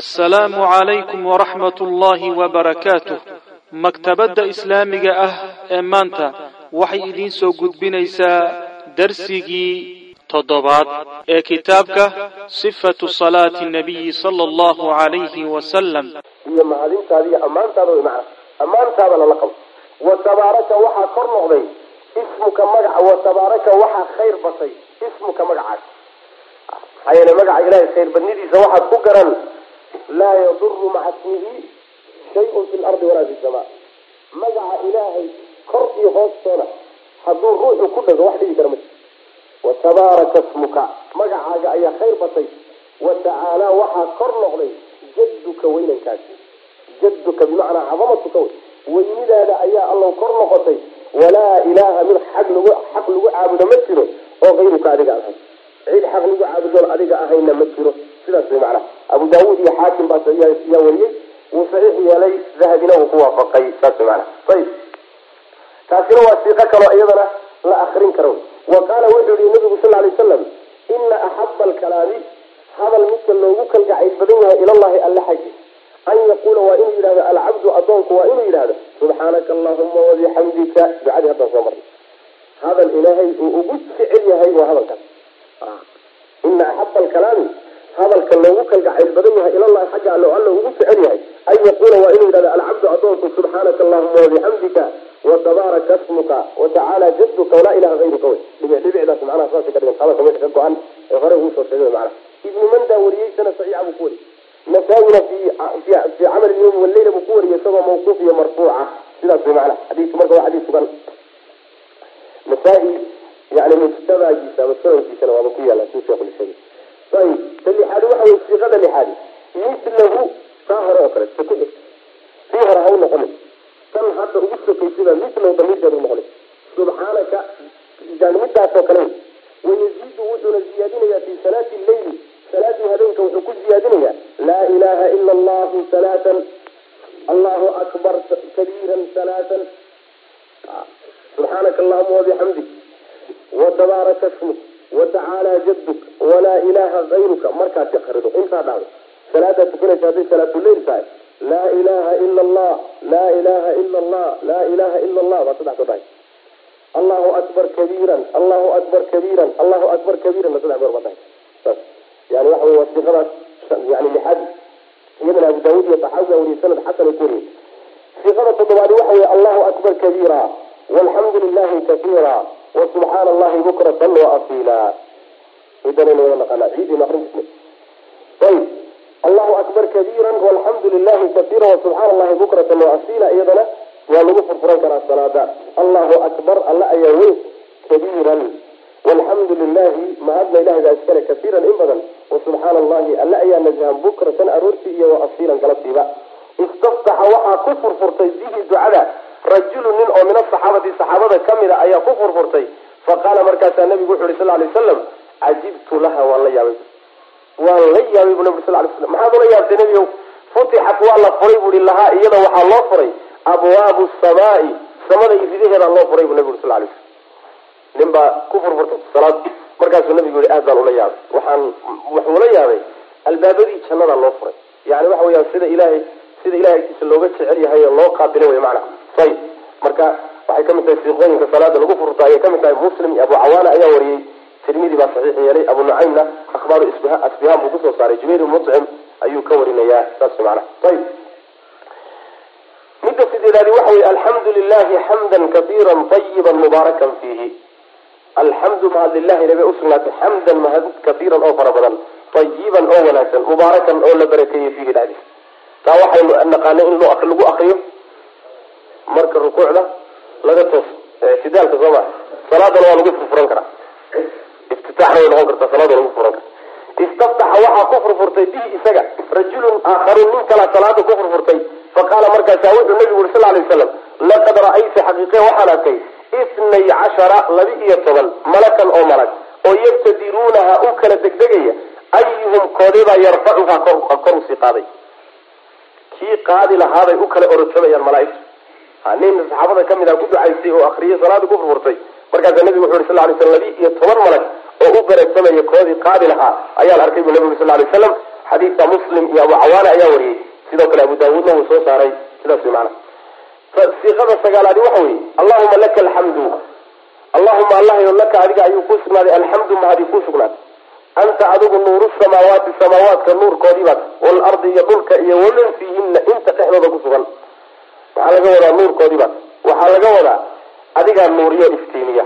assalaamu calaykum waraxmat ullaahi wabarakaatuh maktabadda islaamiga ah ee maanta waxay idiin soo gudbinaysaa darsigii toddobaad ee kitaabka sifatu salaati nabiyi sala allahu calayhi wasalam iyo mahadintaada ammaantaada way macna ammaantaada lala qabo. Wa tabaaraka waxaa kor noqday. Ismuka magaca wa tabaaraka waxaa khayr batay. Ismuka magacaas maxaa yeele magaca ilaahay khayr badnidiisa waxaad ku garan laa yaduru maca ismihi shayun fi lardi walaa fi samaa. Magaca ilaahay kor iyo hoostoona hadduu ruuxu ku dhago wax dhigi kara ma jiro wa tabaaraka ismuka magacaaga ayaa khayr batay. Wa tacaalaa waxaa kor noqday jadduka weynankaasi. Jadduka bimacnaa cadamatuka wey weynidaada ayaa allow kor noqotay. Walaa ilaaha mid xaq lagu xaq lagu caabudo ma jiro oo kayruka adiga ahay cid xaq lagu caabudoon adiga ahayna ma jiro. Sidaas way macnaha abu daawuud iyo xaakim baas yaa wariyey. Wuu saxiix yeelay dahabina uu ku waafaqay saas macnaha ayib taasina waa siiqo kaloo iyadana la akrin karo. Wa qaala wuxuu yihi nabigu sal alay wasalam ina axaba alkalaami. Hadal midka loogu kalgacayl badan yahay ilallahi alla xaggi an yaquula waa inuu yidhahdo alcabdu adoonku waa inuu yidhahdo subxaanaka allahuma wabixamdika ducadii haddaan soo marnay. Hadal ilaahay uu ugu jecel yahay waa hadalkaas ina axaba alkalaami hadalka loogu kalgacayl badan yahay ilallahi xagga alle alla ugu jecel yahay an yaquula waa inuu yidhahdo alcabdu adoonku subxaanaka allahuma wabixamdika watabaaraka smuka watacaala jadduka walaa ilaha ayruka wey dhibic dhibicdaas macnaha saasay ka dhigan hadalka meesha ka go-an ee hore uu soo sheegay macnaha. Ibnu manda wariyey sana saxiixa buu ku wariyey. Nasaa-ina fi fi camal yawmi waleyla buu ku wariyey isagoo mawquuf iyo marfuuca. Sidaas way macnaha xadiisku marka waa xadiis sugan. Nasaa-i mujtabaagiisa ama sanadkiisana waaba ku yaalla suu sheekhu sheegay ta lixaadi waxa wey siiqada lixaadi hore oo kale ta hore ha u hadda ugu sokaysada mislahu damiirkeeda u subxaanaka midaasoo kale wayaziidu wuxuuna ziyaadinayaa fi salaati leyli salaadii habeenka wuxuu ku ziyaadinayaa laa ilaha ila allahu salaatan allahu akbar kabiiran salaatan subxaanaka allahuma wabixamdik watabaaraka smuk watacaala jaduk walaa ilaha kayruka markaasi akrido intaa dhacdo salaadaa tukanaysa hadday salaatuleyl tahay laa ilaha ila allah laa ilaha ila allah laa ilaha ila allah baa saddex soo dhahay allahu akbar kabiiran allahu akbar kabiiran allahu akbar kabiiran ba saddex goor baa dhahay saas yani waxa wey waa siiqadaas yani lixaadi iyadana abu daawud iyo saxaabiga wariyey sanad xasan ay ku wariyey siiqada toddobaadi waxa wey allahu akbar kabiira walxamdu lilahi kasiira wasubxaana allahi bukratan waasiila idanayna wada naqaanaa ciidina akrin jirnay ayib allahu akbar kabiira walxamdu lilahi kasiira wasubxaana waasiila iyadana waa lagu furfuran karaa salaada. Allahu akbar alla ayaa weyn kabiiran walxamdu lilahi mahadna ilahay baa iskale kasiiran in badan. Wasubxaana allahi alla ayaa najahan bukratan aroortii iyo waasiilan galabtiiba istaftaxa waxaa ku furfurtay bihi ducada. Rajulu nin oo min asaxaabati saxaabada kamida ayaa ku furfurtay. Faqaala markaasaa nabigu wuxu yhi sal lay slam cajibtu laha waan la yaabay. Waan la yaabay bu nabig sal lay slam maxaad ula yaabtay nebigow futixat waa la furay buui lahaa iyada waxaa loo furay abwaabu samaai samada iyo ridaheedaa loo furay bu nabigu sal lay slam nin baa ku furfurtay salaad. Markaasuu nabigu yihi aad baan ula yaabay. Waxaan wuxuu la yaabay albaabadii jannadaa loo furay. Yani waxa weyaan sida ilahay sida ilahay agtiisa looga jecel yahay oo loo qaabila wey macna. Ayib marka waxay ka mid tahay siiqooyinka salaada lagu furta ayay ka mid tahay muslim iyo abu cawaana ayaa wariyey. Tirmidi baa saxiix yeelay abu nucaymna akhbaaru asbihaan buu ku soo saaray jubayr mucim ayuu ka warinayaa saas macnaha ayib midda sideedaadi waxa wey alxamdu lilahi xamdan kaiira ayiba mubaarakan fiihi. Alxamdu mahad lilahi nabe usugnaatay. Xamdan mahad kaiiran oo fara badan. Ayiban oo wanaagsan mubaarakan oo la barakeeyey fiihi dhexdiisa taa waxaynu naqaanay in lagu akriyo marka rukuucda laga tooso ictidaalka soo maa salaadana waa lagu furfuran karaa. Iftitaaxna way noqon kartaa salaada lagu furfuran karaa istaftaxa waxaa ku furfurtay bihi isaga rajulun aakharuun nin kalaa salaada ku furfurtay. Faqaala markaasaa wuxuu nabigu uri sal lay waslam laqad ra'ayta xaqiiqe waxaan arkay itnay cashara laba iyo toban malakan oo malag oo yabtadiruunaha u kala degdegaya ayuhum koodibaa yarfacuhaa kor u sii qaaday. Kii qaadi lahaabay u kala orojamayaan malaaigtu. Nin saxaabada ka mid a ku ducaystay oo akriyay salaada ku furfurtay. Markaasaa nabigu wuxu yhi sal lay slam labi iyo toban malag oo u bareegsamaya koodii qaadi lahaa ayaan arkay bu nabigu sal lay waslam xadiidka muslim iyo abu cawaane ayaa wariyey. Sidoo kale abu daawuudna wuu soo saaray. Sidaas macana siiqada sagaalaadi waxa weeye allahuma laka alxamdu allahuma allahayo laka adiga ayuu kuu sugnaaday alxamdu mahadi kuu sugnaaday anta adigu nuuru samaawaati samaawaadka nuurkoodii baad waalardi iyo dhulka iyo waman fiihina inta dhexdooda ku sugan. Waxaa laga wadaa nuurkoodii baad. Waxaa laga wadaa adigaa nuuriyo iftiimiya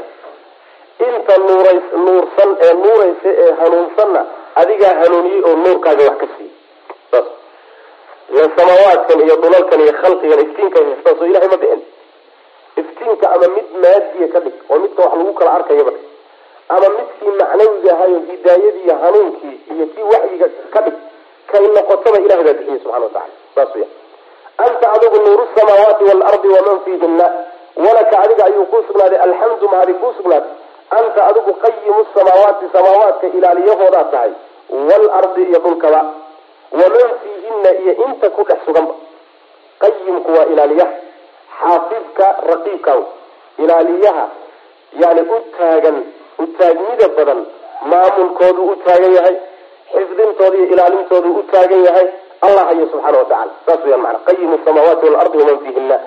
inta nuurays nuursan ee nuuraysa ee hanuunsanna adigaa hanuuniyey oo nuurkaaga wax ka siiyey. Saas. Ila samaawaadkan iyo dhulalkan iyo khalqigan iftiinka haystaan soo ilahay ma bixin. Iftiinka ama mid maadiya ka dhig oo midka wax lagu kala arkayaba dhig ama midkii macnawiga ahayo hidaayadii hanuunkii iyo kii waxyiga ka dhig kay noqotaba ilahay baa bixiyey subxana watacala saas weya anta adigu nuuru samaawaati waalardi waman fiihina walaka adiga ayuu kuu sugnaaday alxamdu mahadi kuu sugnaaday anta adigu qayimu samaawaati samaawaadka ilaaliyahoodaa tahay waalardi iyo dhulkaba waman fiihina iyo inta ku dhex suganba qayimku waa ilaaliyaha xaafidka raqiibka ilaaliyaha yani u taagan u taagnida badan maamulkoodu u taagan yahay xifdintooda iyo ilaalintoodu u taagan yahay allah hayo subxaana watacala saas weyaan mana qayimu samaawaati waalardi waman fiihina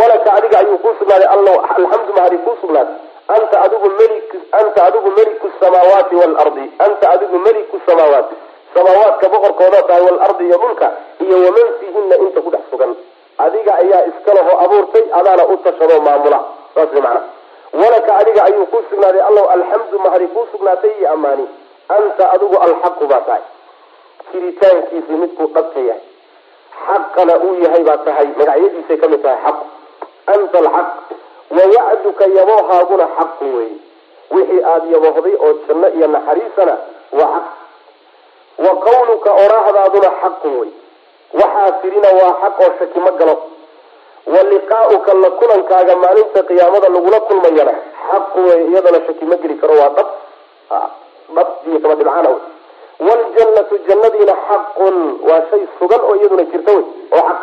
walaka adiga ayuu kuu sugnaaday alxamdu mahadi kuu sugnaaday anta adigu mlik anta adigu meliku samaawaati waalardi anta adigu meliku samaawaati. Samaawaadka boqorkooda tahay waalardi iyo dhulka iyo waman fiihina inta ku dhex sugan. Adiga ayaa iska lahoo abuurtay adaana u tashadoo maamula. Saas way macana walaka adiga ayuu kuu sugnaaday allow alxamdu mahadi kuu sugnaatay iyo ammaani. Anta adigu alxaqu baa tahay. Jiritaankiisi midkuu dhabka yahay. Xaqana uu yahay baa tahay magacyadiisay ka mid tahay xaqu anta alxaq wa wacduka yaboohaaguna xaqu wey wixii aada yaboohday oo janno iyo naxariisana waa xaq. Wa qawluka oraahdaaduna xaqun wey waxaa tirina waa xaq oo shaki ma galo. Wa liqaa'uka la kulankaaga maalinta qiyaamada lagula kulmayana xaqu wey iyadana shaki ma geli karo waa dhab dhab iyo kaba dhibcaan wey waljannatu jannadiina xaqun waa shay sugan oo iyaduna jirta wey oo xaq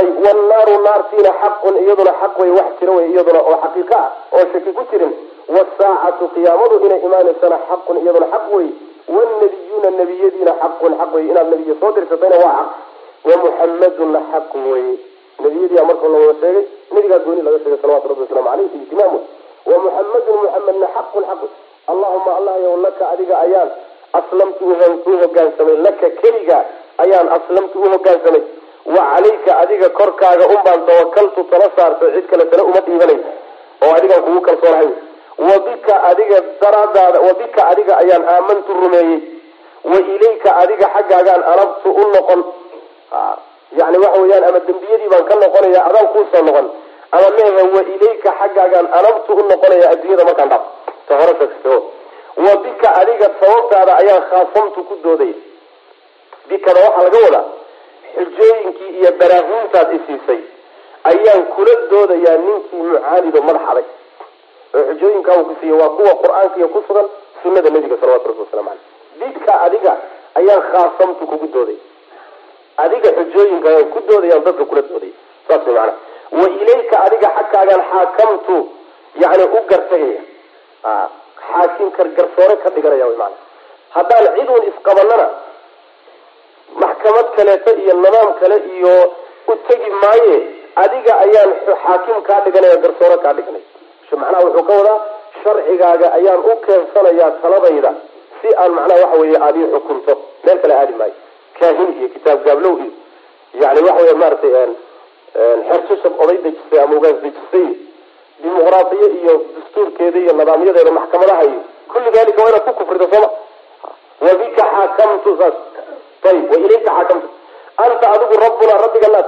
ayb wannaaru naartiina xaqun iyaduna xaq wey wax jira wey iyaduna oo xaqiiqa ah oo shaki ku jirin. Wasaacatu qiyaamadu inay imaanaysana xaqun iyaduna xaq wey wannabiyuuna nebiyadiina xaqun xaq wey inaad nebiya soo dirsatayna waa xaq. Wamuxamaduna xaq wey nebiyadiia marka la wada sheegay nebigaa gooni laga sheegay salawatu rabbi waslamu aleyh ijtimaam wey wamuxamadun muxamedna xaqun xaq allahuma allah yow laka adiga ayaan aslamtu u hogaansamay laka keliga ayaan aslamtu u hogaansamay wa calayka adiga korkaaga un baan tawakaltu tala saartay cid kale tale uma dhiibanay oo adigaan kugu kalsoonahay wa bika adiga daraadaada wa bika adiga ayaan aamantu rumeeyey. Wa ilayka adiga xaggaagaan anabtu u noqon. Yani waxa weeyaan ama dembiyadii baan ka noqonaya adaan kuusoo noqon. Ama mehe wa ilayka xaggaagaan anabtu u noqonaya adduunyada markaan dhaaf. Ta hore adiga sababtaada ayaan khaasamtu ku doodaya bikada waxaa laga wadaa xujooyinkii iyo baraahiintaad isiisay ayaan kula doodayaa ninkii mucaanido madax adag oo xujooyinkaa uu ku siiya waa kuwa qur'aankiiyo ku sugan sunada nabiga salawatu rabbi waslamu caleyh bika adiga ayaan khaasamtu kugu dooday. Adiga xujooyinka ayaan ku doodayaan dadka kula dooday. Saas way macana wa ilayka adiga xagkaagaan xaakamtu yani u gartagaya xaakim garsoore ka dhiganaya wy maana haddaan cid uun isqabanana maxkamad kaleeto iyo nidaam kale iyo u tegi maaye adiga ayaan xaakim kaa dhiganaya garsoore kaa dhiganaya macnaha wuxuu ka wadaa sharcigaaga ayaan u keensanayaa taladayda si aan macnaha waxa weeye aad ii xukunto. Meel kale aadi maayo. Kaahin iyo kitaab gaablow iyo yani waxa wey maaragtay xersushab oday dejisay ama ugaas dejisay dimuqraadiye iyo dastuurkeeda iyo nidaamyadeeda maxkamadaha iyo kulli dalika waa inaad ku kufrida sooma wabika xaakamtu saas ayib wa ilayka xaakamtu anta adigu rabbuna rabbiga naas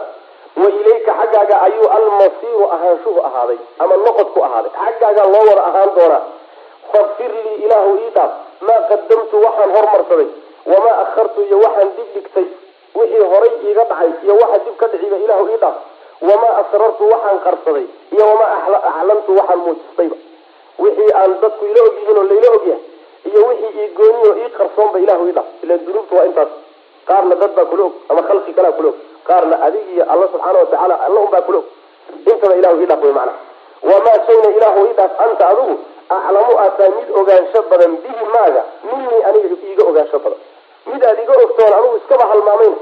wa ilayka xaggaaga ayuu almasiiru ahaanshuhu ahaaday ama noqodku ahaaday xaggaagaa loo wada ahaan doonaa fakfir lii ilaahu ii dhaaf maa qadamtu waxaan hormarsaday wamaa akhartu iyo waxaan dib dhigtay wixii horay iiga dhacay iyo waxa dib ka dhiciba ilaahu ii dhaaf wamaa asrartu waxaan qarsaday iyo wamaa aclantu waxaan muujistayba wixii aan dadku ila ogyihiin oo layla ogyahay iyo wixii ii gooniyo ii qarsoonba ilahu ii dhaaf ila dunuubta waa intaas qaarna dad baa kula og ama khalqi kalaa kula og. Qaarna adig iyo alla subxaana watacaala alla unbaa kula og. Intaba ilahu ii dhaaf wey macnaha wamaa shayna ilaahu ii anta adigu aclamu aad tahay mid ogaansho badan bihi maaga. Minii aniga iiga ogaansho badan. Mid aad iga ogtoon anugu iskaba halmaamayna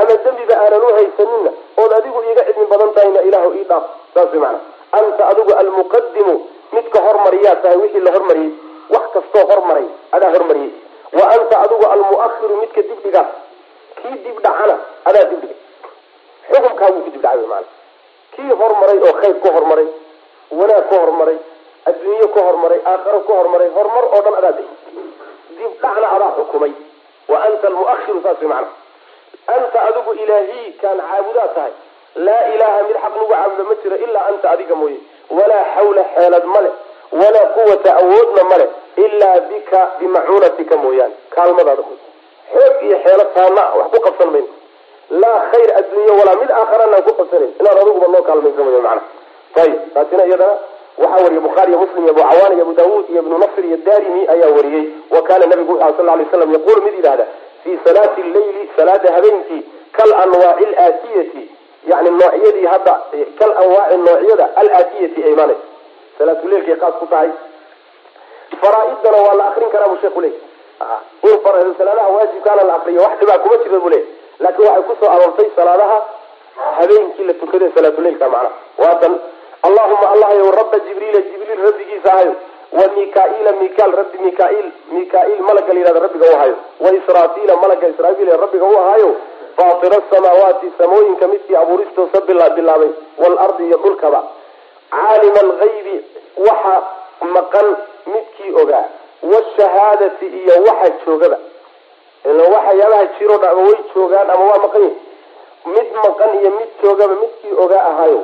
ama dembiba aanan u haysanina ood adigu iiga cilmi badan tahayna ilaahu ii dhaaf. Saas way macana anta adigu almuqadimu midka hormariyaa tahay wixii la hormariyey wax kastoo hormaray adaa hormariyey. Wa anta adigu almuahiru midka dibdhigaa kii dib dhacana adaa dibdhiga xukumkaaguu ku dibdhacay maana kii hormaray oo khayr ku hormaray wanaag ku hormaray adduunye ku hormaray aakharo ku hormaray horumar oo dhan adaa day dib dhacna adaa xukumay. Wa anta almuahiru saas way macana anta adigu ilaahii kaan caabudaa tahay. Laa ilaaha mid xaq lagu caabudo ma jiro ilaa anta adiga mooye. Walaa xawla xeelad male walaa quwata awoodna male ilaa bika bimacuunatika mooyaane kaalmadaada mooy xoog iyo xeelad taana wax ku qabsan mayno. Laa khayr adduunye walaa mid aakharana aan ku qabsanayn inaad adiguba noo kaalmaysa mooye macana ayib taasina iyadana waxaa wariyay bukhaari iyo muslim iyo abu cawaan iyo abu daawuud iyo ibnu nasr iyo darimi ayaa wariyey wa kaana nabigu wuxu sal lay slam yaquulu mid yidhahda fi salaati leyli salaada habeenkii kal anwaaci alaatiyati yani noocyadii hadda kal anwaaci noocyada alaatiyati ee imaanaysa salaatuleilkay qaas ku tahay. Faraa-idana waa la akrin karaa buu sheeku leey salaadaha waajibkaana la akriyo wax dhibaa kuma jira buu laakiin waxay ku soo aroortay salaadaha habeenkii la tukade salaatuleilka macnaha. Waatan allahuma allah yow rabba jibriila jibriil rabbigiisa ahayo. Wa mikaila mikaal rabbi mikail mikail malaga la yihahdo rabbiga u ahayo. Wa israafiila malaga israafiil ee rabbiga u ahayo. Faatira asamaawaati samooyinka midkii abuuristoosa bilaabay waalardi iyo dhulkaba. Caalima algaybi waxa maqan midkii ogaa washahaadati iyo waxa joogaba waxyaabaha jiro dha ama way joogaan ama waa maqan yihiin mid maqan iyo mid joogaba midkii ogaa ahayo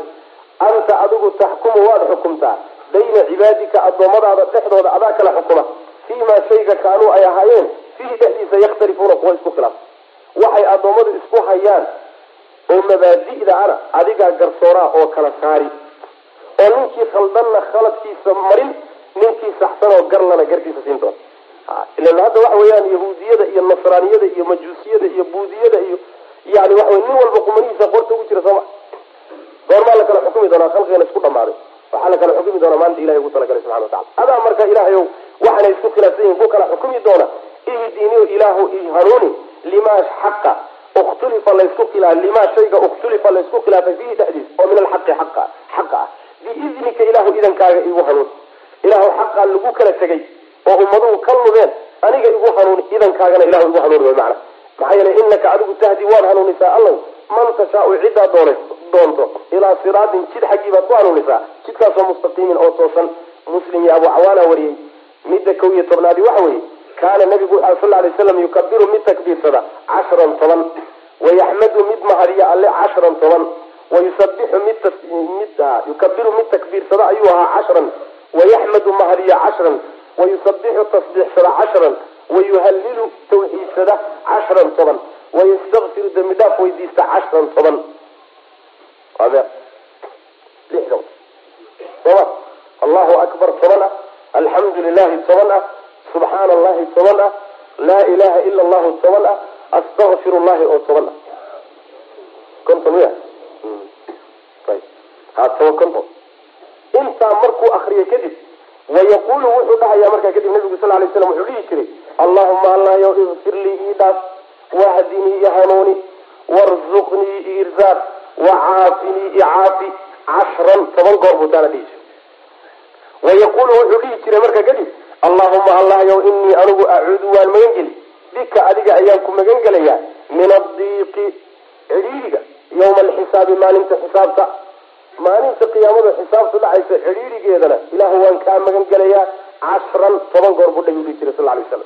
anta adigu taxkumu waad xukumtaa bayna cibaadika addoommadaada dhexdooda adaa kala xukuma fiimaa shayga kaanuu ay ahaayeen fiihi dhexdiisa yakhtalifuuna kuwa isku khilaaf waxay addoommadu isku hayaan oo mabaadi'da ana adigaa garsooraa oo kala saari oo ninkii khaldanna khaladkiisa marin ninkii saxsan oo garlana garkiisa siin doona ilan hadda waxa weeyaan yahuudiyada iyo nasraaniyada iyo majuusiyada iyo buudiyada iyo yani waxa wey nin walba qumanihiisa qorta ugu jira sooma. Goormaa la kala xukumi doonaa khalqigan isku dhamaaday waxaa la kala xukumi doonaa maanta ilahay ugu talagalay subxana watacala adaa marka ilaahayow waxaanay isku khilaafsan yihiin ku kala xukumi doona ihdini ilaahu i hanuuni limaa xaqa ukhtulifa laysku khilaa limaa shayga ukhtulifa laysku khilaafay fiihi dhexdiis oo min alxaqi xaqa xaqa. Ah biidnika ilaahu idankaaga igu hanuun ilaahu xaqaa lagu kala tegay oo ummaduhu ka lumeen aniga igu hanuuni idankaagana ilahu igu hanuuni macna. maxaa yeelay inaka adigu tahdi waad hanuunisaa allow man tashaau ciddaa doona doonto ilaa siraatin jid xaggii baad ku hanuunisaa jidkaasoo mustaqiimin oo toosan muslim iyo abu cawaana wariyey. Midda kow iyo tobnaadi waxa weeye kaana nabigu sal lay slam yukabiru mid takbiirsada cashran toban. Wayaxmadu mid mahadiya alle cashran toban. Wayusabixu mid mid yukabiru mid takbiirsada ayuu ahaa cashran wayaxmadu mahadiya cashran wayusabixu tasbiixsada cashran wayuhalilu tawxiidsada cashran toban wayastakfiru dembi dhaaf weydiista cashran toban soma allahu akbar toban ah alxamdu lilahi toban ah subxaana allahi toban ah laa ilaha ila allahu toban ah astakfir llahi oo toban ah konton miya ha toban konton intaa markuu akriyo kadib wayaqulu wuxuu dhahayaa markaa kadib nabigu sal lay slam wuxuu dhihi jiray allahuma allayo ikfir lii ii dhaaf wahdinii i hanuuni warzuqnii i wacaafinii i caafi cashran toban goor buu taana dhihi jiray. Wayaqulu wuxuu dhihi jiray markaa kadib allahuma allahyow inii anigu acuudu waan magan geli bika adiga ayaan ku magan gelayaa min adiiqi cidhiiriga yawma alxisaabi maalinta xisaabta maalinta qiyaamada xisaabtu dhacaysa cidhiirigeedana ilaahu waan kaa magan gelayaa cashran toban goor buu nabigu dhihi jiray sal lay slam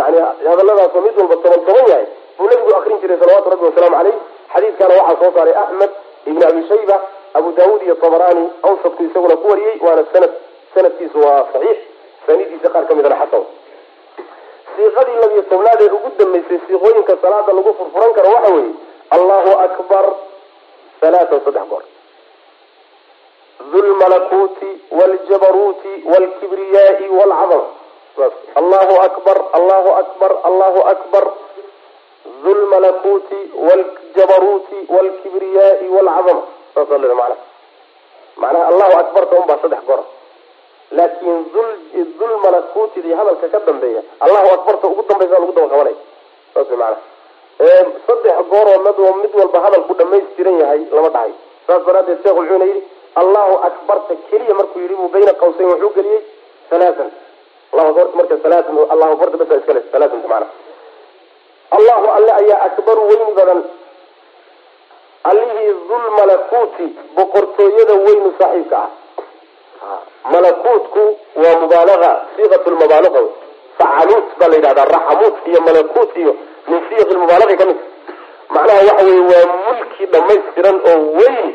yani hadaladaasoo mid walba toban toban yahay buu nabigu akrin jiray salawatu rabbi wasalaamu caleyh xadiidkana waxaa soo saaray axmed ibn abi shayba abu daawud iyo tabarani awsadku isaguna ku wariyey waana sanad sanadkiisu waa saxiix. Sanidiisa qaar ka midana xasan. Siiqadii labiyo tobnaad ee ugu dambeysay siiqooyinka salaada lagu furfuran karo waxa weeye allahu akbar alaatan saddex goor dulmalakuuti wljabaruuti wlkibriyaai wlcadama allahu akbar allahu akbar allahu akbar dulmalakuuti wljabaruuti wlkibriyaai wlcadama saasa le mana macnaha allahu akbarta un baa saddex goor laakin dulmalakuutidii hadalka ka dambeeya allahu akbarta ugu dambaysa lagu daba qabanaya saas macana saddex gooroo mid walba hadalku dhamaystiran yahay lama dhahay saas daraadeed sheekh wuxuuna yidhi allahu akbarta keliya markuu yidhi buu bayna qawsayn wuxuu geliyey akbarta marka halaatan allahu alle ayaa akbaru weyni badan. Allihii dul malakuuti boqortooyada weynu saaxiibka ah. Malakuutku waa mubaalaga siiqat lmubaalaga facaluut baa la yidhahdaa raxamuut iyo malakuut iyo min siiq lmubaalaga ka mid. Macnaha waxa weye waa mulki dhamaystiran oo weyn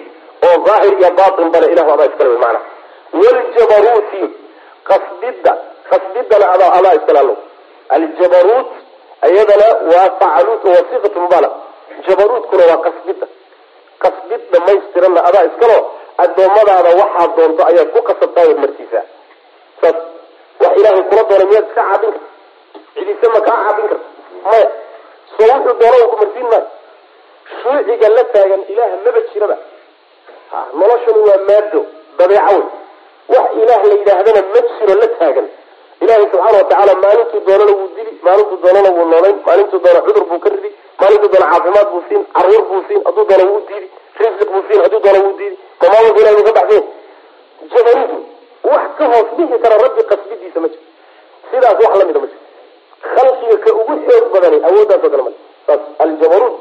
oo daahir iyo batin bale ilahu adaa iskale wey maana wljabaruuti qasbidda qasbidana adaa adaa iskale allo aljabaruut iyadana waa facaluut oo waa mubaalaga jabaruutkuna waa qasbidda qasbid dhamaystiranna adaa iskalo addoommadaada waxaad doonto ayaad ku qasabtaa waad marsiisaa saas wax ilaahay kula doonay miyaad iska caabin karta? Cidise ma kaa caabin karta? Maya soo wuxuu doona ku marsiin maayo. Shuuciga la taagan ilaah maba jiraba ha noloshanu waa maado dabeeco wey wax ilaah la yidhaahdana ma jiro la taagan. Ilaahay subxaana watacaala maalintuu doonana wuu dili maalintuu doonana wuu noolayn maalintuu doona cudur buu ka ridi maalintuu doona caafimaad buu siin carruur buu siin hadduu doona wuu diidi risiq buu siin hadduu doona wuu diidi. Mamaalku ilahay ka baxsanya jabaruudu wax ka hoos dhigi kara rabbi qasbidiisa ma jiro. Sidaas wax lamida ma jiro. Khalqiga ka ugu xoog badani awooddaasoo kale male saas aljabaruud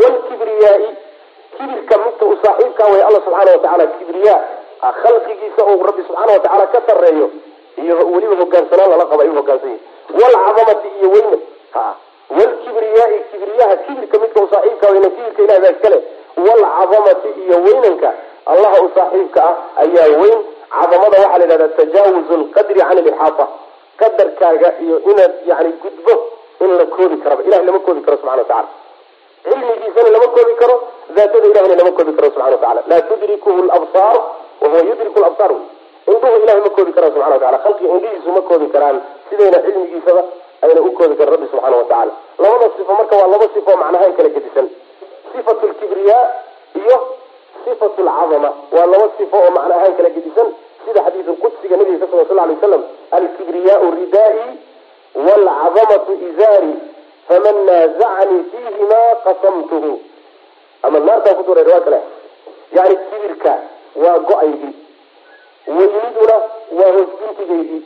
wlkibriyaai kibirka midka u saaxiibkaa way alla subxaana watacaala kibriya khalqigiisa uu rabbi subxaana watacaala ka sareeyo iyo weliba hogaansanaan lala qaba ayuu hogaansan yahay wlcadamati iyo weynan ha wlkibriyaai kibriyaha kibirka midka u saaxiibka weyna kibirka ilahi baa iskale. Wlcadamati iyo weynanka allaha u saaxiibka ah ayaa weyn. Cadamada waxaa la yidhahdaa tajaawuzu lqadri can lixaata qadarkaaga iyo inaad yani gudbo in la koobi karaba ilahi lama koobi karo subxana watacala cilmigiisana lama koobi karo daatada ilahina lama koobi karo subxana watacala laa tudrikuhu labsaar wahuwa yudriku labsaar indhuhu ilahay ma koobi karaan subxana watacala khalqiga indhihiisu ma koobi karaan sidayna cilmigiisaba ayna u koobi karan rabbi subxaana watacala labada sifo marka waa laba sifo macnahaan kala gedisan sifatu lkibriyaa iyo sifatu lcadama waa laba sifo oo macna ahaan kala gedisan sida xadiidu qudsiga nabiga ka sugan sal lay slam alkibriyaau ridaa'i waalcadamatu izaari faman naazacanii fiihimaa qasamtuhu ama naartaa ku dureer waa kale yani kibirka waa go'aydii weyniduna waa hoosguntigaydii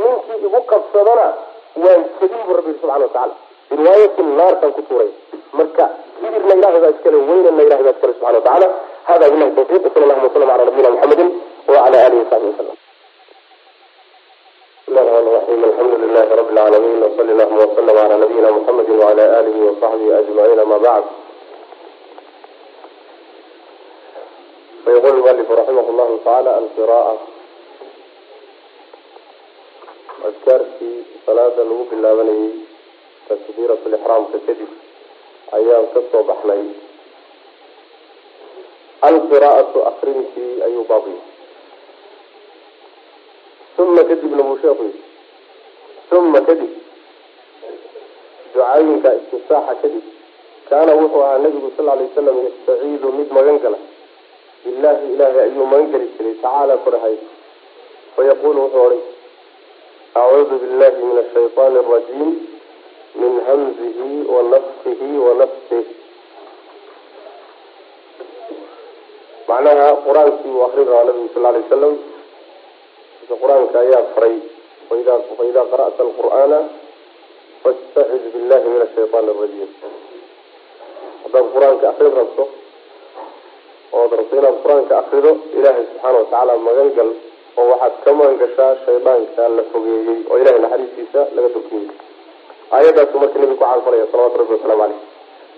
ninkii igu qabsadana waan jebin bu rabbi subxana watacala riwaayati naartan ku tuuray marka kibirna ilahay baa iskale weynana ilahay baa iskale subxana wa tacala hada bilahi tawfiq sala allahuma wasalam ala nabiyina muxamedin wa alihi wasaxbihi wasalam الرحمن الرحيم الحمد لله رب العالمين وصلى اللهم وسلم على نبينا محمد وعلى آله وصحبه أجمعين ما بعد فيقول المؤلف رحمه الله تعالى القراءة أذكارتي صلاة لغو بالله تكبيرة الإحرام uma kadibna buu sheeku yii uma kadib ducaayiinka istifaaxa kadib kaana wuxuu ahaa nabigu sal lay wasalam yastaciidu mid magan gala billaahi ilaahay ayuu magan geli jiray tacaala korahay fayaquulu wuxuu odhan acuudu billahi min ashayطaani arajiim min hamzihi wa nafkihi wa nafsih macnaha qur'aankii uu akrin rabaa nabigu sal lay wasalam marka qur'aanka ayaa faray. Faidaa qara'ta alqur'aana fastacid billahi min ashayaan arajiim haddaad qur'aanka akrin rabto ood rabto inaad qur'aanka akrido ilaahay subxaana watacaala magangal oo waxaad ka magangashaa shaydaanka la fogeeyey oo ilahay naxariistiisa laga dukiyey aayadaasu marka nabigu ku caanfalaya salawatu rabbi wasalaamu caleyh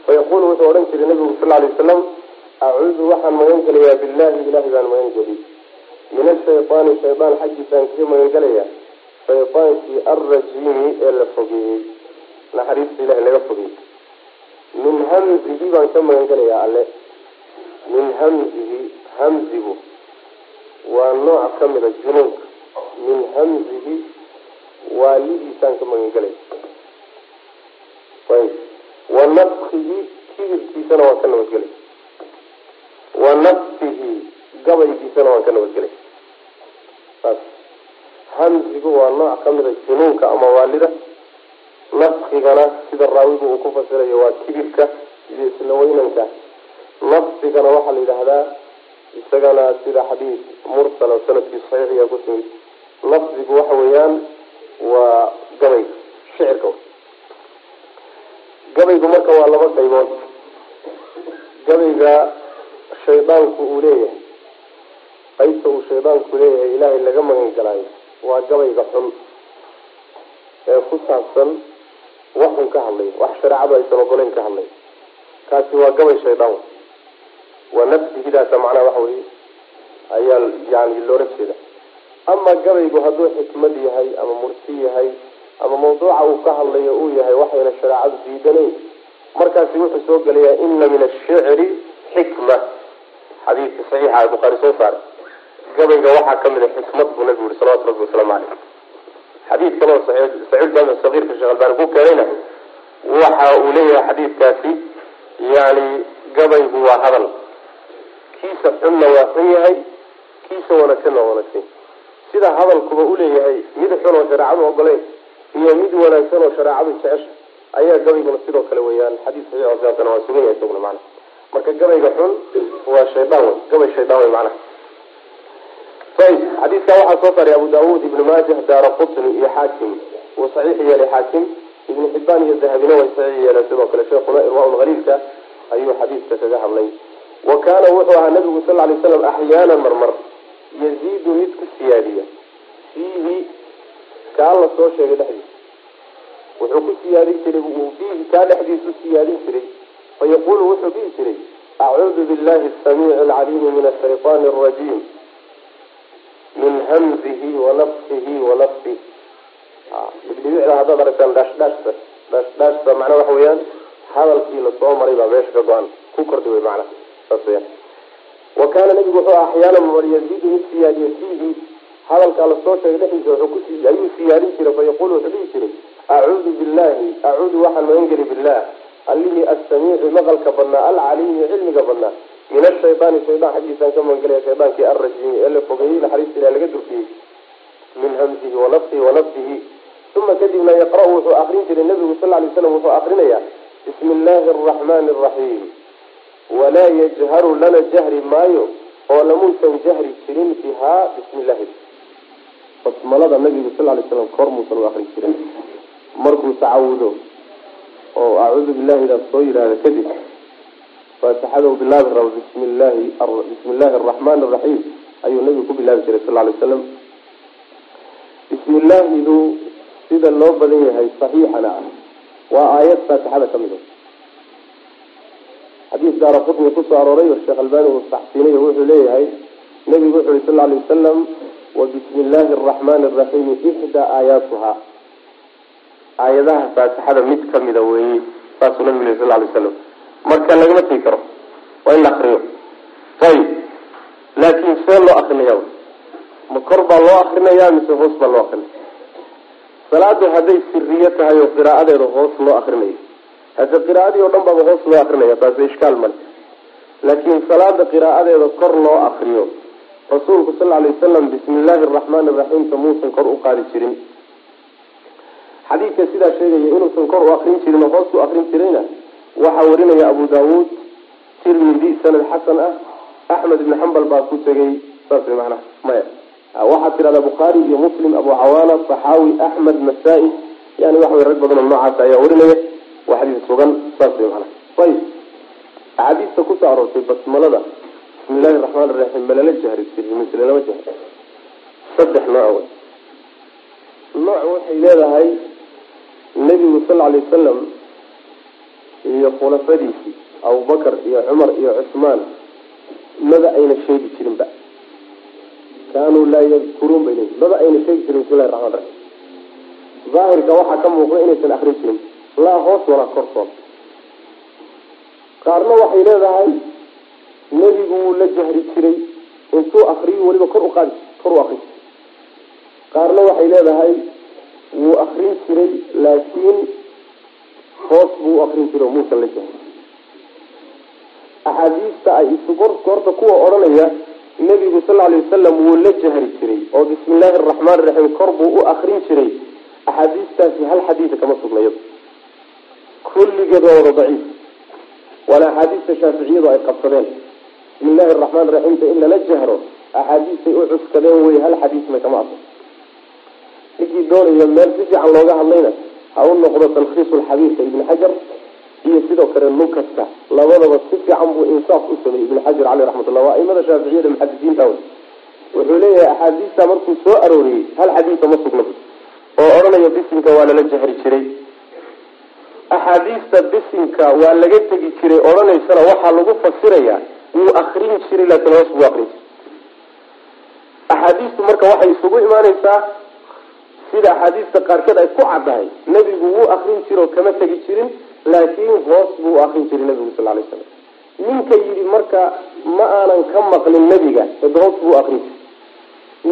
fayaqulu wuxuu odhan jiray nabigu sal ly wasalam acuudu waxaan magan gelayaa billahi ilahay baan magan geliy min ashaytaani shaydaan xaggiisaan kaga magangelayaa shaydaankii alrajiimi ee la fogeeyey. Naxariista ilahay laga fogeeyey min hamzihi baan ka magangelayaa alle. Min hamzihi hamzigu. Waa nooc ka mida junuunka min hamzihi waalidiisaan ka magangelaya ayb wa nafkihi kibirkiisana waan ka nabadgelay. Wa nafsihi gabaygiisana waan ka nabadgelay hamzigu waa nooc ka mida junuunka ama waalida. Nafkigana sida raawigu uu ku fasirayo waa kibirka iyo isla weynanka. Nafsigana waxaa la yidhaahdaa isagana sida xadiis mursal oo sannadkii saxiixiya ku timid. Nafsigu waxa weeyaan waa gabayga shicirka gabaygu marka waa laba qaybood. Gabayga shaydaanku uu leeyahay qaybta uu shaydaanku leeyahay ilaahay laga magan galaayo waa gabayga xun ee ku saabsan waxun ka hadlay wax shareecadu aysan ogoleyn ka hadlay. Kaasi waa gabay shaydaan waa nafsigidaasa macnaha waxa weye ayaa yani loola jeeda ama gabaygu hadduu xikmad yahay ama murti yahay ama mawduuca uu ka hadlayo uu yahay waxayna shareecadu diidanayn. Markaasi wuxuu soo gelayaa ina min ashicri xikma xadiidka saxiixa bukhaari soo saaray gabayga waxaa ka mid a xikmad buu nabigu yihi salawatu rabbi wasalaamu caleyh xadiid kaloo saciid jaamic sagiirka sheekh albani ku keenayna waxa uu leeyahay xadiidkaasi yani gabaygu waa hadal. Kiisa xunna waa xun yahay kiisa wanaagsanna waa wanaagsan. Sida hadalkuba uleeyahay mid xun oo shareecadu ogoleyn iyo mid wanaagsan oo shareecadu jecesha ayaa gabayguna sidoo kale weyaan xadiis saxiix oo sidaasana waa sugan yahay isaguna macana marka gabayga xun waa shaydaan wey gabay shaydaan wey macnaha ayb xadiiskaa waxaa soo saaray abu daawuud ibnu maajah daara qutni iyo xaakim uu saxiix yeelay xaakim ibnu xibaan iyo dahabina way saxiix yeeleen sidoo kale sheekuna irwaa haliilka ayuu xadiiska kaga hadlay. Wa kaana wuxuu ahaa nabigu sal lay slam axyaanan marmar yaziidu mid ku siyaadiya. Fiihi kaa la soo sheegay dhexdiisa. Wuxuu ku siyaadin jiray fiihi kaa dhexdiisu siyaadin jiray. Fayaqulu wuxuu dhihi jiray acuudu billahi asamiici alcaliimi min ashayطaani alrajiim min hamzihi wanafsihi wanafsih dhibdhibicda haddaad aragtaan dhaashdhaashta dhaashdhaashta macnaa waxa weeyaan hadalkii la soo maray baa meesha ka go-an ku kordhi wey macna saas weyaan wa kaana nabigu wuxuu axyaana mar yaziidu mid siyaadiya fiihi hadalkaa la soo sheegay dhexdiisa wuxuu ku ayuu siyaadin jiray fayaqulu wuxuu dhihi jiray acuudu billahi acuudu waxaan magangeli billah allihii assamiici maqalka badnaa alcaliimi cilmiga badnaa min ashaydaani shaydaan xaggiisaan ka magangelaya shaydaankii alrajiimi ee la fogeeyey naxariista ilah laga durkiyey. Min hamzihi wanafsihi wanafsihi uma kadibna yaqra' wuxuu akrin jiray nabigu sal lay slam wuxuu akrinayaa bismi illaahi araxmaani araxiim walaa yajharu lana jahri maayo oo lamuusan jahri jirin bihaa bismi illahi basmalada nabigu sal lay slam kor muusan u akrin jirin. Markuu tacawudo oo acuudu billahidaas soo yidhaahda kadib faatixada u bilaabi rabo bismi llahi bismi illaahi araxmaani araxiim ayuu nabigu ku bilaabi jiray sal lay slam bismi illaahidu sida loo badan yahay saxiixana ah. Waa aayad faatixada ka mid a xadiis daara qutni ku soo arooray oo sheekh albani uu saxsiinay wuxuu leeyahay nabigu wuxu yhi sal lay wasalam wa bismi illaahi araxmaani araxiimi ixdaa aayaatuha. Aayadaha faatixada mid kamida weeye saasuu nabigu yiri sal lay slam marka lagama tegi karo waa in la akriyo ayib. Laakin see loo akrinaya ma kor baa loo akrinaya mise hoos baa loo akrinaya salaadu hadday siriyo tahay oo qiraa'adeeda hoos loo akrinayo hadda qiraa'adii oo dhan baaba hoos loo akrinaya taasi ishkaal male. Laakiin salaada qiraa'adeeda kor loo akriyo rasuulku sal alay wasalam bismi illaahi araxmaani araxiimka muusan kor u qaadi jirin. Xadiidka sidaa sheegaya inuusan kor u akrin jirin oo hoos u akrin jirayna waxaa warinaya abu daawuud tirmidi sanad xasan ah axmed ibni xambal baa ku tegay saas way macnaha maya. Waxaad tidhahdaa bukhaari iyo muslim abu cawaana saxaawi axmed nasaa-i yani waxa wey rag badan oo noocaas ayaa warinaya waa xadiis sugan saas way macnaha. Ayib axaadiista ku soo aroortay basmalada bismi illahi raxmaan iraxiim ma lala jahri mise jahri saddex nooc wey nooc waxay leedahay nebigu sal alay wasalam iyo khulafadiisii abubakar iyo cumar iyo cusmaan maba ayna sheegi jirinba. Kaanuu laa yadkuruun bay maba ayna sheegi jirin bismillahi raxmaan raxiim daahirka waxaa ka muuqda inaysan akrin jirin laa hoos walaa kortood qaarna waxay leedahay nebigu wuu la jahri jiray intuu akriyo weliba kor u qaadi kor u akrin jiray. Qaarna waxay leedahay wuu akrin jiray laakiin hoos buu akrin jiray oo muusan la jahrin axaadiista ay isu horta kuwa odhanaya nebigu sal alay wasalam wuu la jahri jiray oo bismi illaahi araxmaan iraxiim kor buu u akrin jiray. Axaadiistaasi hal xadiida kama sugnayado kulligeed waa wada daciif. Waana axaadiista shaaficiyadu ay qabsadeen. Bismi illahi araxmaan raxiimta in lala jahro axaadiistay u cuskadeen wey hal xadiisna kama aqo ninkii doonaya meel si fiican looga hadlayna ha u noqdo talkhiisu lxabiibka ibni xajar iyo sidoo kale nukasta labadaba si fiican buu insaaf u sameeyey ibn xajar caleyh raxmatullah waa aimada shaaficiyada muxadisiinta wey wuxuu leeyahay axaadiista markuu soo arooriyey hal xadiisa ma sugna oo odhanaya bisinka waa lala jahri jiray. Axaadiista bisinka waa laga tegi jiray odhanaysana waxaa lagu fasirayaa wuu akrin jiray laakiin hoos buu akrin jiray. Axaadiistu marka waxay isugu imaaneysaa sida axaadiista qaarkeed ay ku caddahay nebigu wuu akrin jiro kama tegi jirin laakiin hoos buu akrin jiray nabigu sal lay slam ninka yidhi marka ma aanan ka maqlin nebiga hada hoos buu akrin jiray.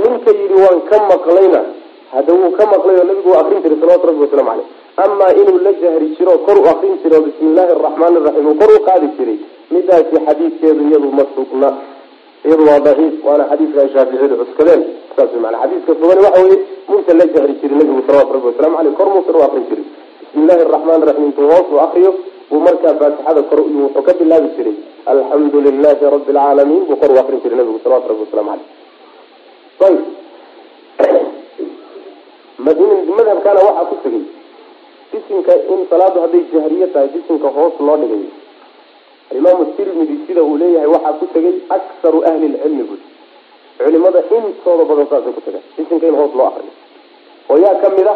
Ninka yidhi waan ka maqlayna hada wuu ka maqlay oo nabigu akrin jiray salawatu rabbi waslamu caleyh amaa inuu la jahri jiro kor u akrin jiro bismi illaahi araxmaani iraxiim uu kor u qaadi jiray midaasi xadiidkeedu iyadu ma sugna iyadu waa daciif waana xadiidka ay shaaficiyadu cuskadeen saas mana xadiiska sugani waxa weye muusa la jahri jiray nabigu salawatu rabbi wasalamu caleyh kor muusan u akrin jiray. Bismi illahi araxmaan iraxiim intuu hoos u akriyo buu markaa faatixada kor wuxuu ka bilaabi jiray alxamdu lilahi rabi alcaalamiin buu kor u akrin jiray nabigu salawatu rabbi wasalamu caleyh ayib. Madhabkana waxaa ku tegay bisinka in salaadu hadday jahriye tahay bisinka hoos loo dhigayo alimaamu tirmidi sida uu leeyahay waxaa ku tegay aksaru ahli lcilmi bui culimada intooda badan saasay ku tagaan bisinka in hoos loo akriyo oo yaa ka mid a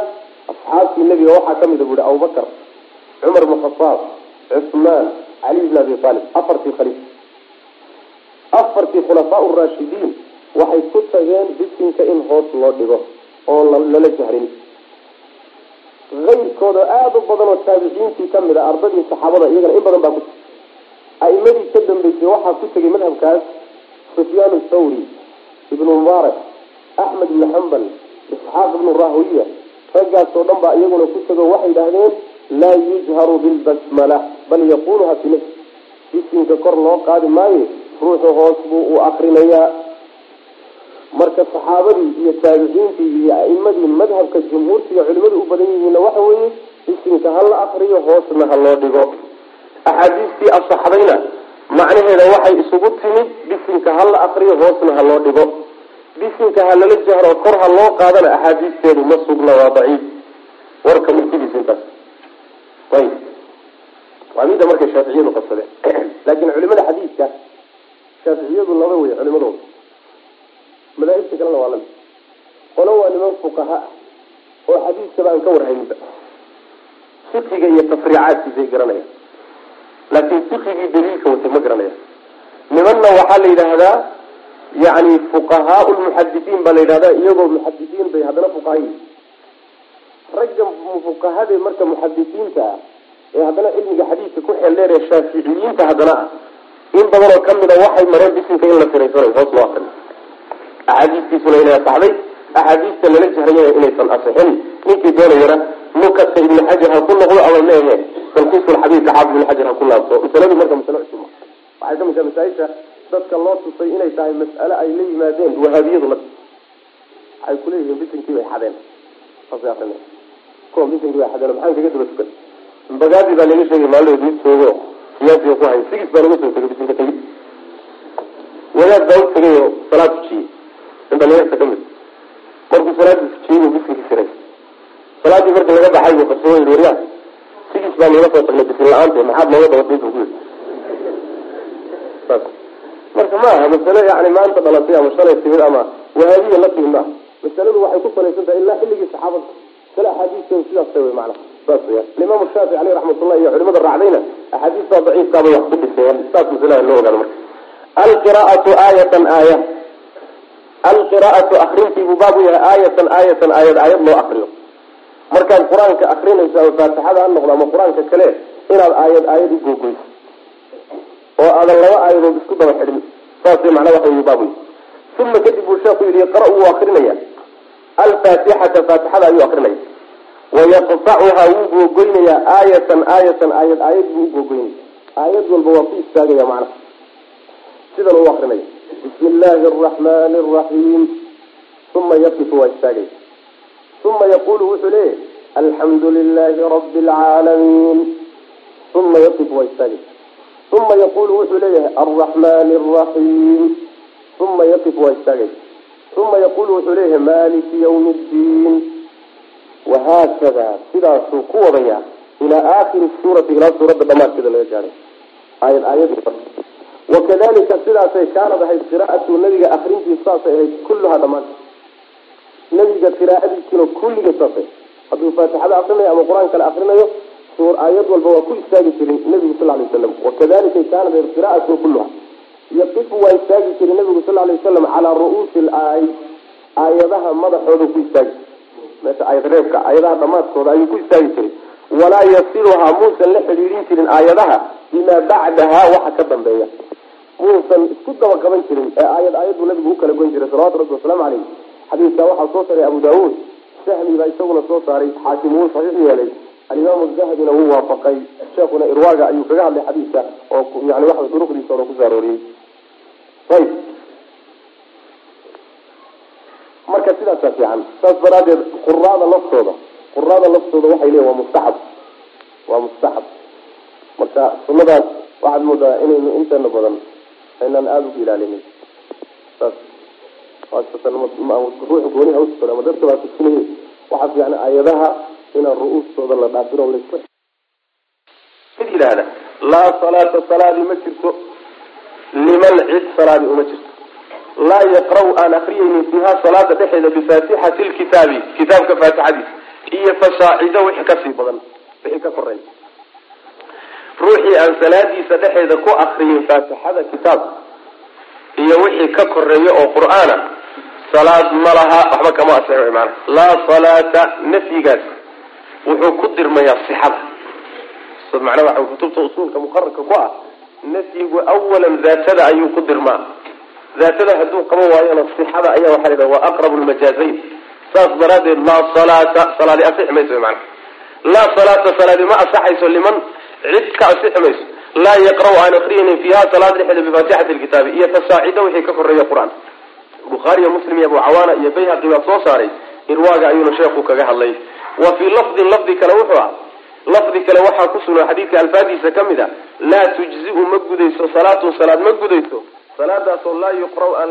asxaabtii nebiga waxaa ka mid a buuhi abubakar cumar bn khataab cusmaan cali bn abi aalib afartii khaliif. Afartii khulafaa raashidiin waxay ku tageen bisinka in hoos loo dhigo oo lala jahrin. Ayrkooda aada u badan oo taabiciintii ka mid a ardadii saxaabada iyagana in badan baa ku aimadii ka dambeysay waxaa ku tegay madhabkaas sufyaan thawri ibnu mubaarak axmed ibnu xambal isxaaq ibnu rahwiya raggaasoo dhan baa iyaguna ku tego waxay idhaahdeen laa yujharu bilbasmala bal yaquluha fi nafsi bisinka kor loo qaadi maayo ruuxu hoos buu u akrinayaa. Marka saxaabadii iyo taabiciintii iyo aimadii madhabka jumhuurtiga culimadu u badan yihiinna waxa weeye bisinka ha la akriyo hoosna ha loo dhigo axaadiistii asaxdayna macnaheeda waxay isugu timid bisinka ha la akriyo hoosna ha loo dhigo. Bisinka ha lala jahro kor ha loo qaadana axaadiisteedu ma sugna waa daciif. Warka murtidiisa intaas. Ayb waa midda markay shaaficiyadu qabsadeen laakiin culimada xadiidka shaaficiyadu laba wey culimadooda madaahibta kalena waa la mid qolo waa niman fuqaha ah oo xadiiskaba aan ka warhayninba. Fiqiga iyo tafriicaadkiisay garanayaan laakiin fiqigii daliilka watay ma garanayaan nimanna waxaa la yidhaahdaa yani fuqahaa lmuxadisiin baa la yidhahdaa iyagoo muxadisiin bay haddana fuqahayi. Ragga fuqahade marka muxadisiinta ah ee haddana cilmiga xadiidka ku xeel dheer ee shaaficiyiinta haddana ah in badanoo ka mid a waxay mareen bisinka in la firaysanayo hoos loo akriyo axaadiistiisuna inay asaxday axaadiista lala jahrayana inaysan asixin ninkii doonayana nukadka ibni xajar ha ku noqdo ama meehe talkiisulxabiibka xaafid ibn xajar ha ku laabto. Masaladu marka masale cusub waxay ka mid tahay masaaisha dadka loo tusay inay tahay mas'ale ay la yimaadeen wahaabiyadu la waxay kuleeyihiin bisinkii bay xadeen. Saasay akrinay kuwa bisinkii bay xadeen maxaan kaga daba tukan? Bagaadi baa laga sheegay maalin mid joogo siyaasiga ku hay sigis baa laga soo tegay bisinka tegid wadaad baa u tegay oo salaad tujiyey in dhalinyarta ka mid markuu salaadii tujiyey buu bisinkii siray salaadii marka laga baxay buu qabsoo yii waryaa sigis baa naga soo tagnay bisin la'aante maxaad nooga dabatay buu marka ma aha masale yani maanta dhalatay ama shalay timid ama wahaabiya la timid maaha masaladu waxay ku salaysan tahay ilaa xilligii saxaabada. Kale axaadiisteedu sidaas tay wey macnaha saas weyaan alimaamu shaafici caleyh raxmatullah iyo culimada raacdayna axaadiista daciifkaabay wax ku dhiseen saas masalaha loo ogaado marka. Alqiraatu aayatan aaya. Alqiraatu akrintii buu baab u yahay aayatan aayatan aayad aayad loo akriyo markaad qur'aanka akrinayso ama faatixada ha noqdo ama qur'aanka kale inaad aayad aayad u googoyso oo aadan laba aayadood isku daba xidhin saasay macnaa waxa wey baab wey uma kadib buu sheeku yihi yaqra wuu akrinaya. Alfaatixata faatixada ayuu akrinaya. Wayaqtacuhaa wuu googoynayaa aayatan aayatan aayad aayad buu ugoogoynaya aayad walba waa ku istaagaya macnaha sidan uu akrinaya. Bismi illaahi araxmani araxiim uma yaqifu waa istaagaya. Uma yaqulu wuxuu leeyahy alxamdu lilahi rabi alcaalamiin uma yaqif waa istaagay uma yaqulu wuxuu leeyahay alraxmani araxiim uma yaqif waa istaagay uma yaqulu wuxuu leeyahay maliki ywmi ddiin wahaakada sidaasuu ku wadaya ilaa aakhiri suurati ilaa suuradda dhamaadkeeda laga gaadhay aayad aayadii wakadalika sidaasay kaanad ahayd qiraa'atu nabiga akrintiisa saasay ahayd kulluhaa dhamaanta nabiga qiraa'adiisuna kulligeed saasay hadduu faatixada akrinayo ama qur'aan kale akrinayo suur aayad walba waa ku istaagi jirin nabigu sal lay waslam wakadalika kaanat ahayd qiraa'atu kulluha. Yaqifu waa istaagi jiray nabigu sal lay wasalam calaa ru'uusi laay aayadaha madaxooda ku istaagi. Meesha aayad reebka aayadaha dhamaadkooda ayuu ku istaagi jiray. Walaa yasiluhaa muusan la xidhiidhin jirin aayadaha bimaa bacdaha waxa ka dambeeya. Muusan isku daba qaban jirin ee aayad aayadbuu nabigu u kala goyn jiray salawatu rabbi wasalaamu caleyh xadiidkaa waxaa soo saaray abu daawuud sahmi baa isaguna soo saaray xaakim wuu saxiix yeelay alimaamu dahabina wuu waafaqay sheekuna irwaaga ayuu kaga hadlay xadiidka oo yani waxa duruqdiisa ona ku soo arooriyey ayb marka sidaasaa fiican saas daraadeed quraada laftooda quraada laftooda waxay leeyihiin waa mustaxab waa mustaxab marka sunadaas waxaad moodaa inaynu inteena badan aynaan aada ugu ilaalinin saas ruuxa gooniha usugan ama dadka waxaa fiican aayadaha inaan ru-uustooda la dhaafin oo laa salaata salaadi ma jirto liman cid salaadi uma jirto laa yaqra' aan akriyaynin fiiha salaada dhexeeda bifaatixati lkitaabi kitaabka faatixadiisa iyo fasaacido wixii ka sii badan wixii ka koreeya ruuxii aan salaadiisa dhexeeda ku akriyin faatixada kitaabka iyo wixii ka koreeya oo qur'aana salaad ma laha waxba kama asixo maana laa salaata nafyigaas wuxuu ku dirmayaa sixada. Macnaa waxa kutubta usuulka muqararka ku ah nafyigu awalan daatada ayuu ku dirmaa. Daatada hadduu qaban waayona sixada ayaa waxaa la yidhaha waa aqrabu lmajaazayn saas daraadeed laa salaata salaadi asixi mayso maana laa salaata salaadi ma asaxayso liman cid ka asixi mayso. Laa yaqra' aan akriyaynin fiiha salaad dhexeeda bifaatixati lkitaabi iyo fasaacido wixii ka koreeya qur'aan bukhaariyo muslim iyo abu cawaana iyo bayhaqi baa soo saaray irwaaga ayuuna sheekhu kaga hadlay. Wa fii lafdin lafdi kale wuxuu ah lafdi kale waxaa ku sugan xadiidka alfaadiisa ka mid a laa tujziu ma gudayso salaatun salaad ma gudayso salaadaasoo laa yuqra'